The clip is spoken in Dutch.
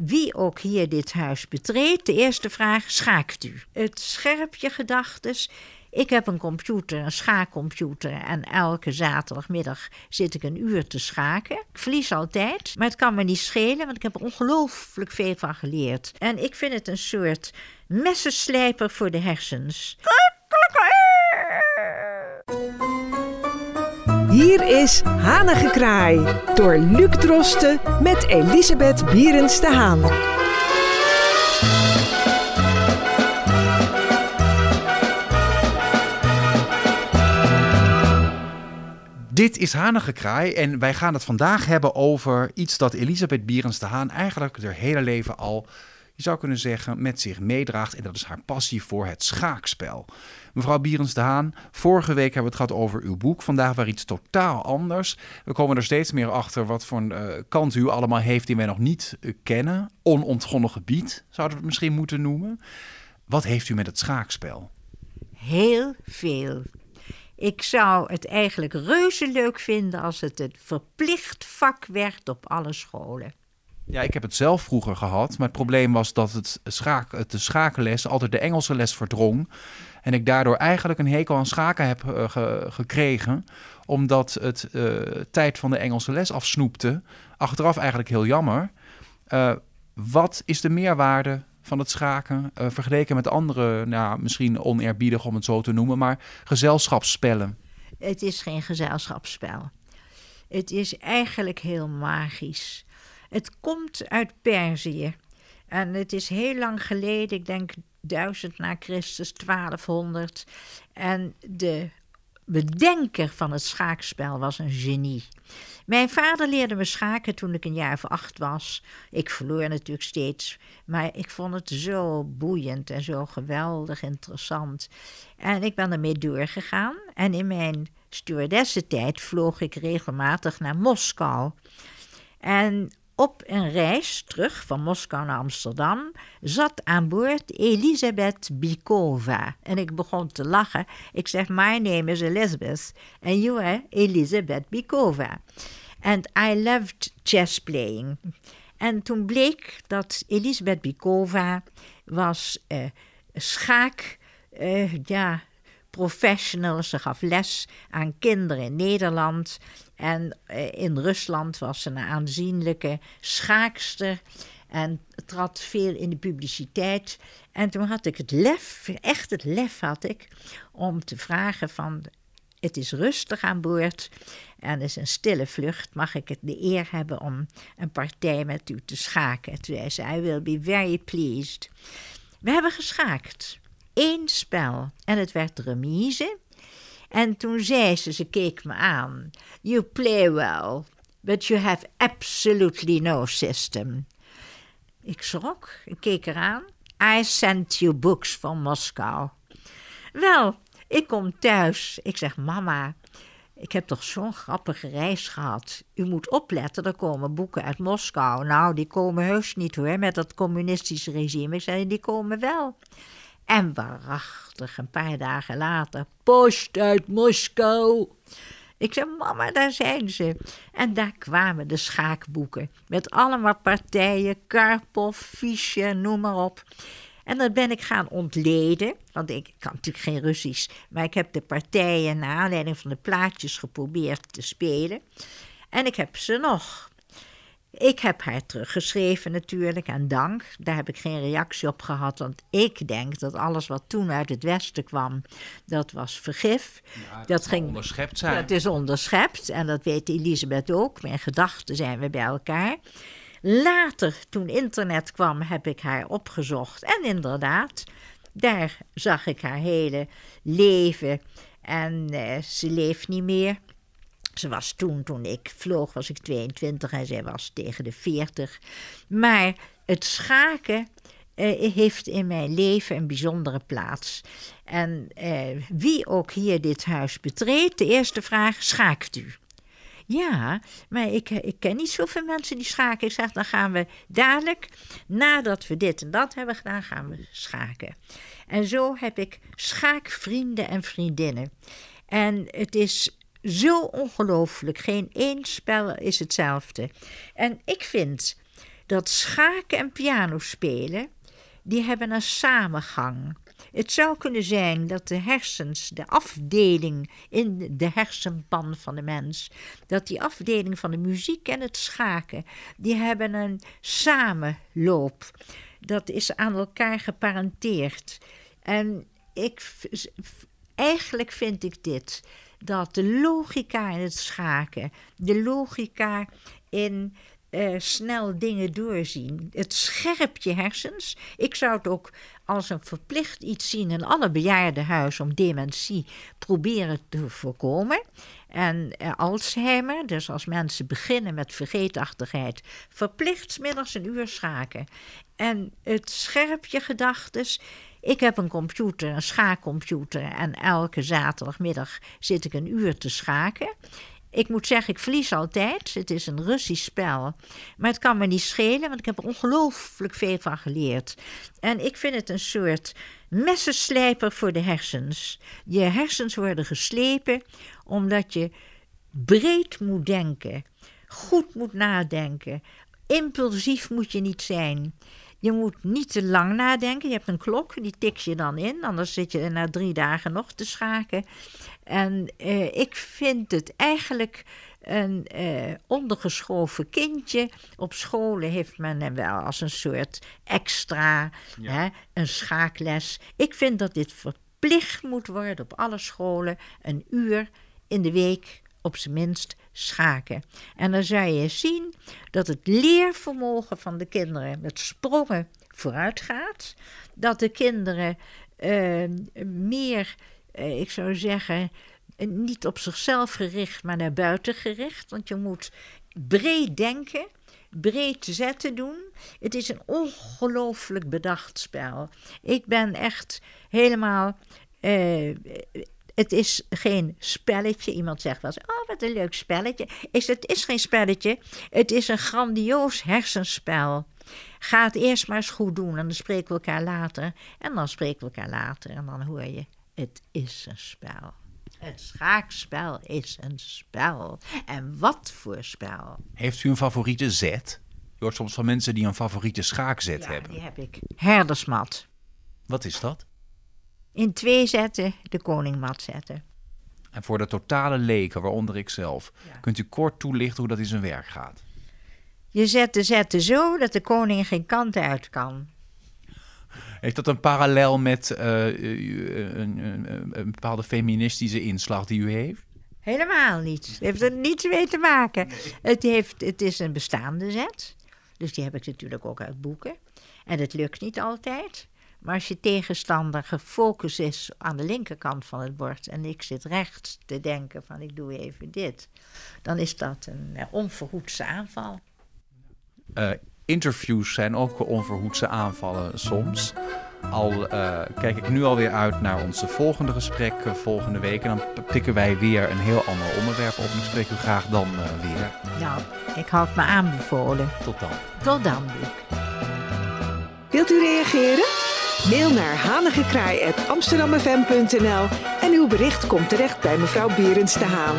Wie ook hier dit huis betreedt, de eerste vraag, schaakt u? Het scherp je gedachtes. Ik heb een computer, een schaakcomputer en elke zaterdagmiddag zit ik een uur te schaken. Ik verlies altijd, maar het kan me niet schelen, want ik heb er ongelooflijk veel van geleerd. En ik vind het een soort messenslijper voor de hersens. Hier is Hanengekraai door Luc Drosten met Elisabeth Bierens de Haan. Dit is Hanengekraai en wij gaan het vandaag hebben over iets dat Elisabeth Bierens de Haan eigenlijk haar hele leven al, je zou kunnen zeggen, met zich meedraagt. En dat is haar passie voor het schaakspel. Mevrouw Bierens de Haan, vorige week hebben we het gehad over uw boek. Vandaag weer iets totaal anders. We komen er steeds meer achter wat voor een uh, kant u allemaal heeft die wij nog niet uh, kennen. Onontgonnen gebied, zouden we het misschien moeten noemen. Wat heeft u met het schaakspel? Heel veel. Ik zou het eigenlijk reuze leuk vinden als het een verplicht vak werd op alle scholen. Ja, ik heb het zelf vroeger gehad. Maar het probleem was dat het schaak, de schakenles altijd de Engelse les verdrong. En ik daardoor eigenlijk een hekel aan schaken heb ge gekregen. Omdat het uh, tijd van de Engelse les afsnoepte. Achteraf eigenlijk heel jammer. Uh, wat is de meerwaarde van het schaken vergeleken met andere, nou, misschien oneerbiedig om het zo te noemen, maar gezelschapsspellen? Het is geen gezelschapsspel. Het is eigenlijk heel magisch. Het komt uit Perzië. En het is heel lang geleden, ik denk 1000 na Christus, 1200. En de bedenker van het schaakspel was een genie. Mijn vader leerde me schaken toen ik een jaar of acht was. Ik verloor natuurlijk steeds, maar ik vond het zo boeiend en zo geweldig interessant. En ik ben ermee doorgegaan. En in mijn stewardessentijd vloog ik regelmatig naar Moskou. En op een reis terug van Moskou naar Amsterdam zat aan boord Elisabeth Bikova. En ik begon te lachen. Ik zeg, my name is Elizabeth and you are Elisabeth Bikova. And I loved chess playing. En toen bleek dat Elisabeth Bikova was uh, schaak, uh, ja, professional. Ze gaf les aan kinderen in Nederland. En eh, in Rusland was ze een aanzienlijke schaakster. En trad veel in de publiciteit. En toen had ik het lef, echt het lef had ik, om te vragen van... Het is rustig aan boord en is een stille vlucht. Mag ik het de eer hebben om een partij met u te schaken? Toen zei ze, I will be very pleased. We hebben geschaakt. Eén spel. En het werd remise. En toen zei ze, ze keek me aan: You play well, but you have absolutely no system. Ik schrok, ik keek eraan. I sent you books from Moskou. Wel, ik kom thuis. Ik zeg: Mama, ik heb toch zo'n grappige reis gehad. U moet opletten, er komen boeken uit Moskou. Nou, die komen heus niet hoor, met dat communistische regime. Ik zei: Die komen wel. En waarachtig, een paar dagen later, post uit Moskou. Ik zei, mama, daar zijn ze. En daar kwamen de schaakboeken. Met allemaal partijen, Karpov, Fischer, noem maar op. En dat ben ik gaan ontleden, want ik kan natuurlijk geen Russisch. Maar ik heb de partijen naar aanleiding van de plaatjes geprobeerd te spelen. En ik heb ze nog. Ik heb haar teruggeschreven natuurlijk en dank. Daar heb ik geen reactie op gehad, want ik denk dat alles wat toen uit het Westen kwam, dat was vergif. Ja, dat ging onderschept zijn. Dat is onderschept en dat weet Elisabeth ook. Mijn gedachten zijn we bij elkaar. Later, toen internet kwam, heb ik haar opgezocht en inderdaad, daar zag ik haar hele leven en uh, ze leeft niet meer. Ze was toen, toen ik vloog, was ik 22 en zij was tegen de 40. Maar het schaken uh, heeft in mijn leven een bijzondere plaats. En uh, wie ook hier dit huis betreedt, de eerste vraag: schaakt u? Ja, maar ik, ik ken niet zoveel mensen die schaken. Ik zeg, dan gaan we dadelijk, nadat we dit en dat hebben gedaan, gaan we schaken. En zo heb ik schaakvrienden en vriendinnen. En het is zo ongelooflijk. Geen één spel is hetzelfde. En ik vind dat schaken en piano spelen, die hebben een samengang. Het zou kunnen zijn dat de hersens, de afdeling in de hersenpan van de mens, dat die afdeling van de muziek en het schaken, die hebben een samenloop. Dat is aan elkaar geparenteerd. En ik, eigenlijk vind ik dit, dat de logica in het schaken, de logica in uh, snel dingen doorzien. Het scherpt je hersens. Ik zou het ook als een verplicht iets zien in alle bejaardenhuizen om dementie proberen te voorkomen. En uh, Alzheimer, dus als mensen beginnen met vergeetachtigheid, verplicht middags een uur schaken. En het scherpt je gedachtes. Ik heb een computer, een schaakcomputer, en elke zaterdagmiddag zit ik een uur te schaken. Ik moet zeggen, ik verlies altijd. Het is een Russisch spel. Maar het kan me niet schelen, want ik heb er ongelooflijk veel van geleerd. En ik vind het een soort messenslijper voor de hersens. Je hersens worden geslepen omdat je breed moet denken, goed moet nadenken. Impulsief moet je niet zijn. Je moet niet te lang nadenken. Je hebt een klok, die tik je dan in. Anders zit je na drie dagen nog te schaken. En eh, ik vind het eigenlijk een eh, ondergeschoven kindje. Op scholen heeft men hem wel als een soort extra, hè, een schaakles. Ik vind dat dit verplicht moet worden op alle scholen. Een uur in de week op zijn minst schaken. En dan zou je zien dat het leervermogen van de kinderen met sprongen vooruit gaat. Dat de kinderen uh, meer, uh, ik zou zeggen, niet op zichzelf gericht, maar naar buiten gericht. Want je moet breed denken, breed zetten doen. Het is een ongelooflijk bedacht spel. Ik ben echt helemaal. Uh, het is geen spelletje. Iemand zegt wel eens, oh wat een leuk spelletje. Is, het is geen spelletje, het is een grandioos hersenspel. Ga het eerst maar eens goed doen en dan spreken we elkaar later. En dan spreken we elkaar later en dan hoor je, het is een spel. Het schaakspel is een spel. En wat voor spel? Heeft u een favoriete zet? Je hoort soms van mensen die een favoriete schaakzet ja, hebben. die heb ik. Herdersmat. Wat is dat? In twee zetten de koningmat zetten. En voor de totale leken, waaronder ik zelf, kunt u kort toelichten hoe dat in zijn werk gaat? Je zet de zetten zo dat de koning geen kant uit kan. Heeft dat een parallel met uh, een, een, een, bepaalde feministische inslag die u heeft? Helemaal niet. Het heeft er niets mee te maken. Het, heeft, het is een bestaande zet. Dus die heb ik natuurlijk ook uit boeken. En het lukt niet altijd. Maar als je tegenstander gefocust is aan de linkerkant van het bord en ik zit rechts te denken van ik doe even dit, dan is dat een uh, onverhoedse aanval. Uh, interviews zijn ook onverhoedse aanvallen soms. Al uh, kijk ik nu alweer uit naar onze volgende gesprek volgende week. En dan pikken wij weer een heel ander onderwerp op. En ik spreek u graag dan weer. Nou, ik had me aanbevolen. Tot dan. Tot dan, Luc. Wilt u reageren? Mail naar hanigekraai.amsterdammefm.nl en uw bericht komt terecht bij mevrouw Berends de Haan.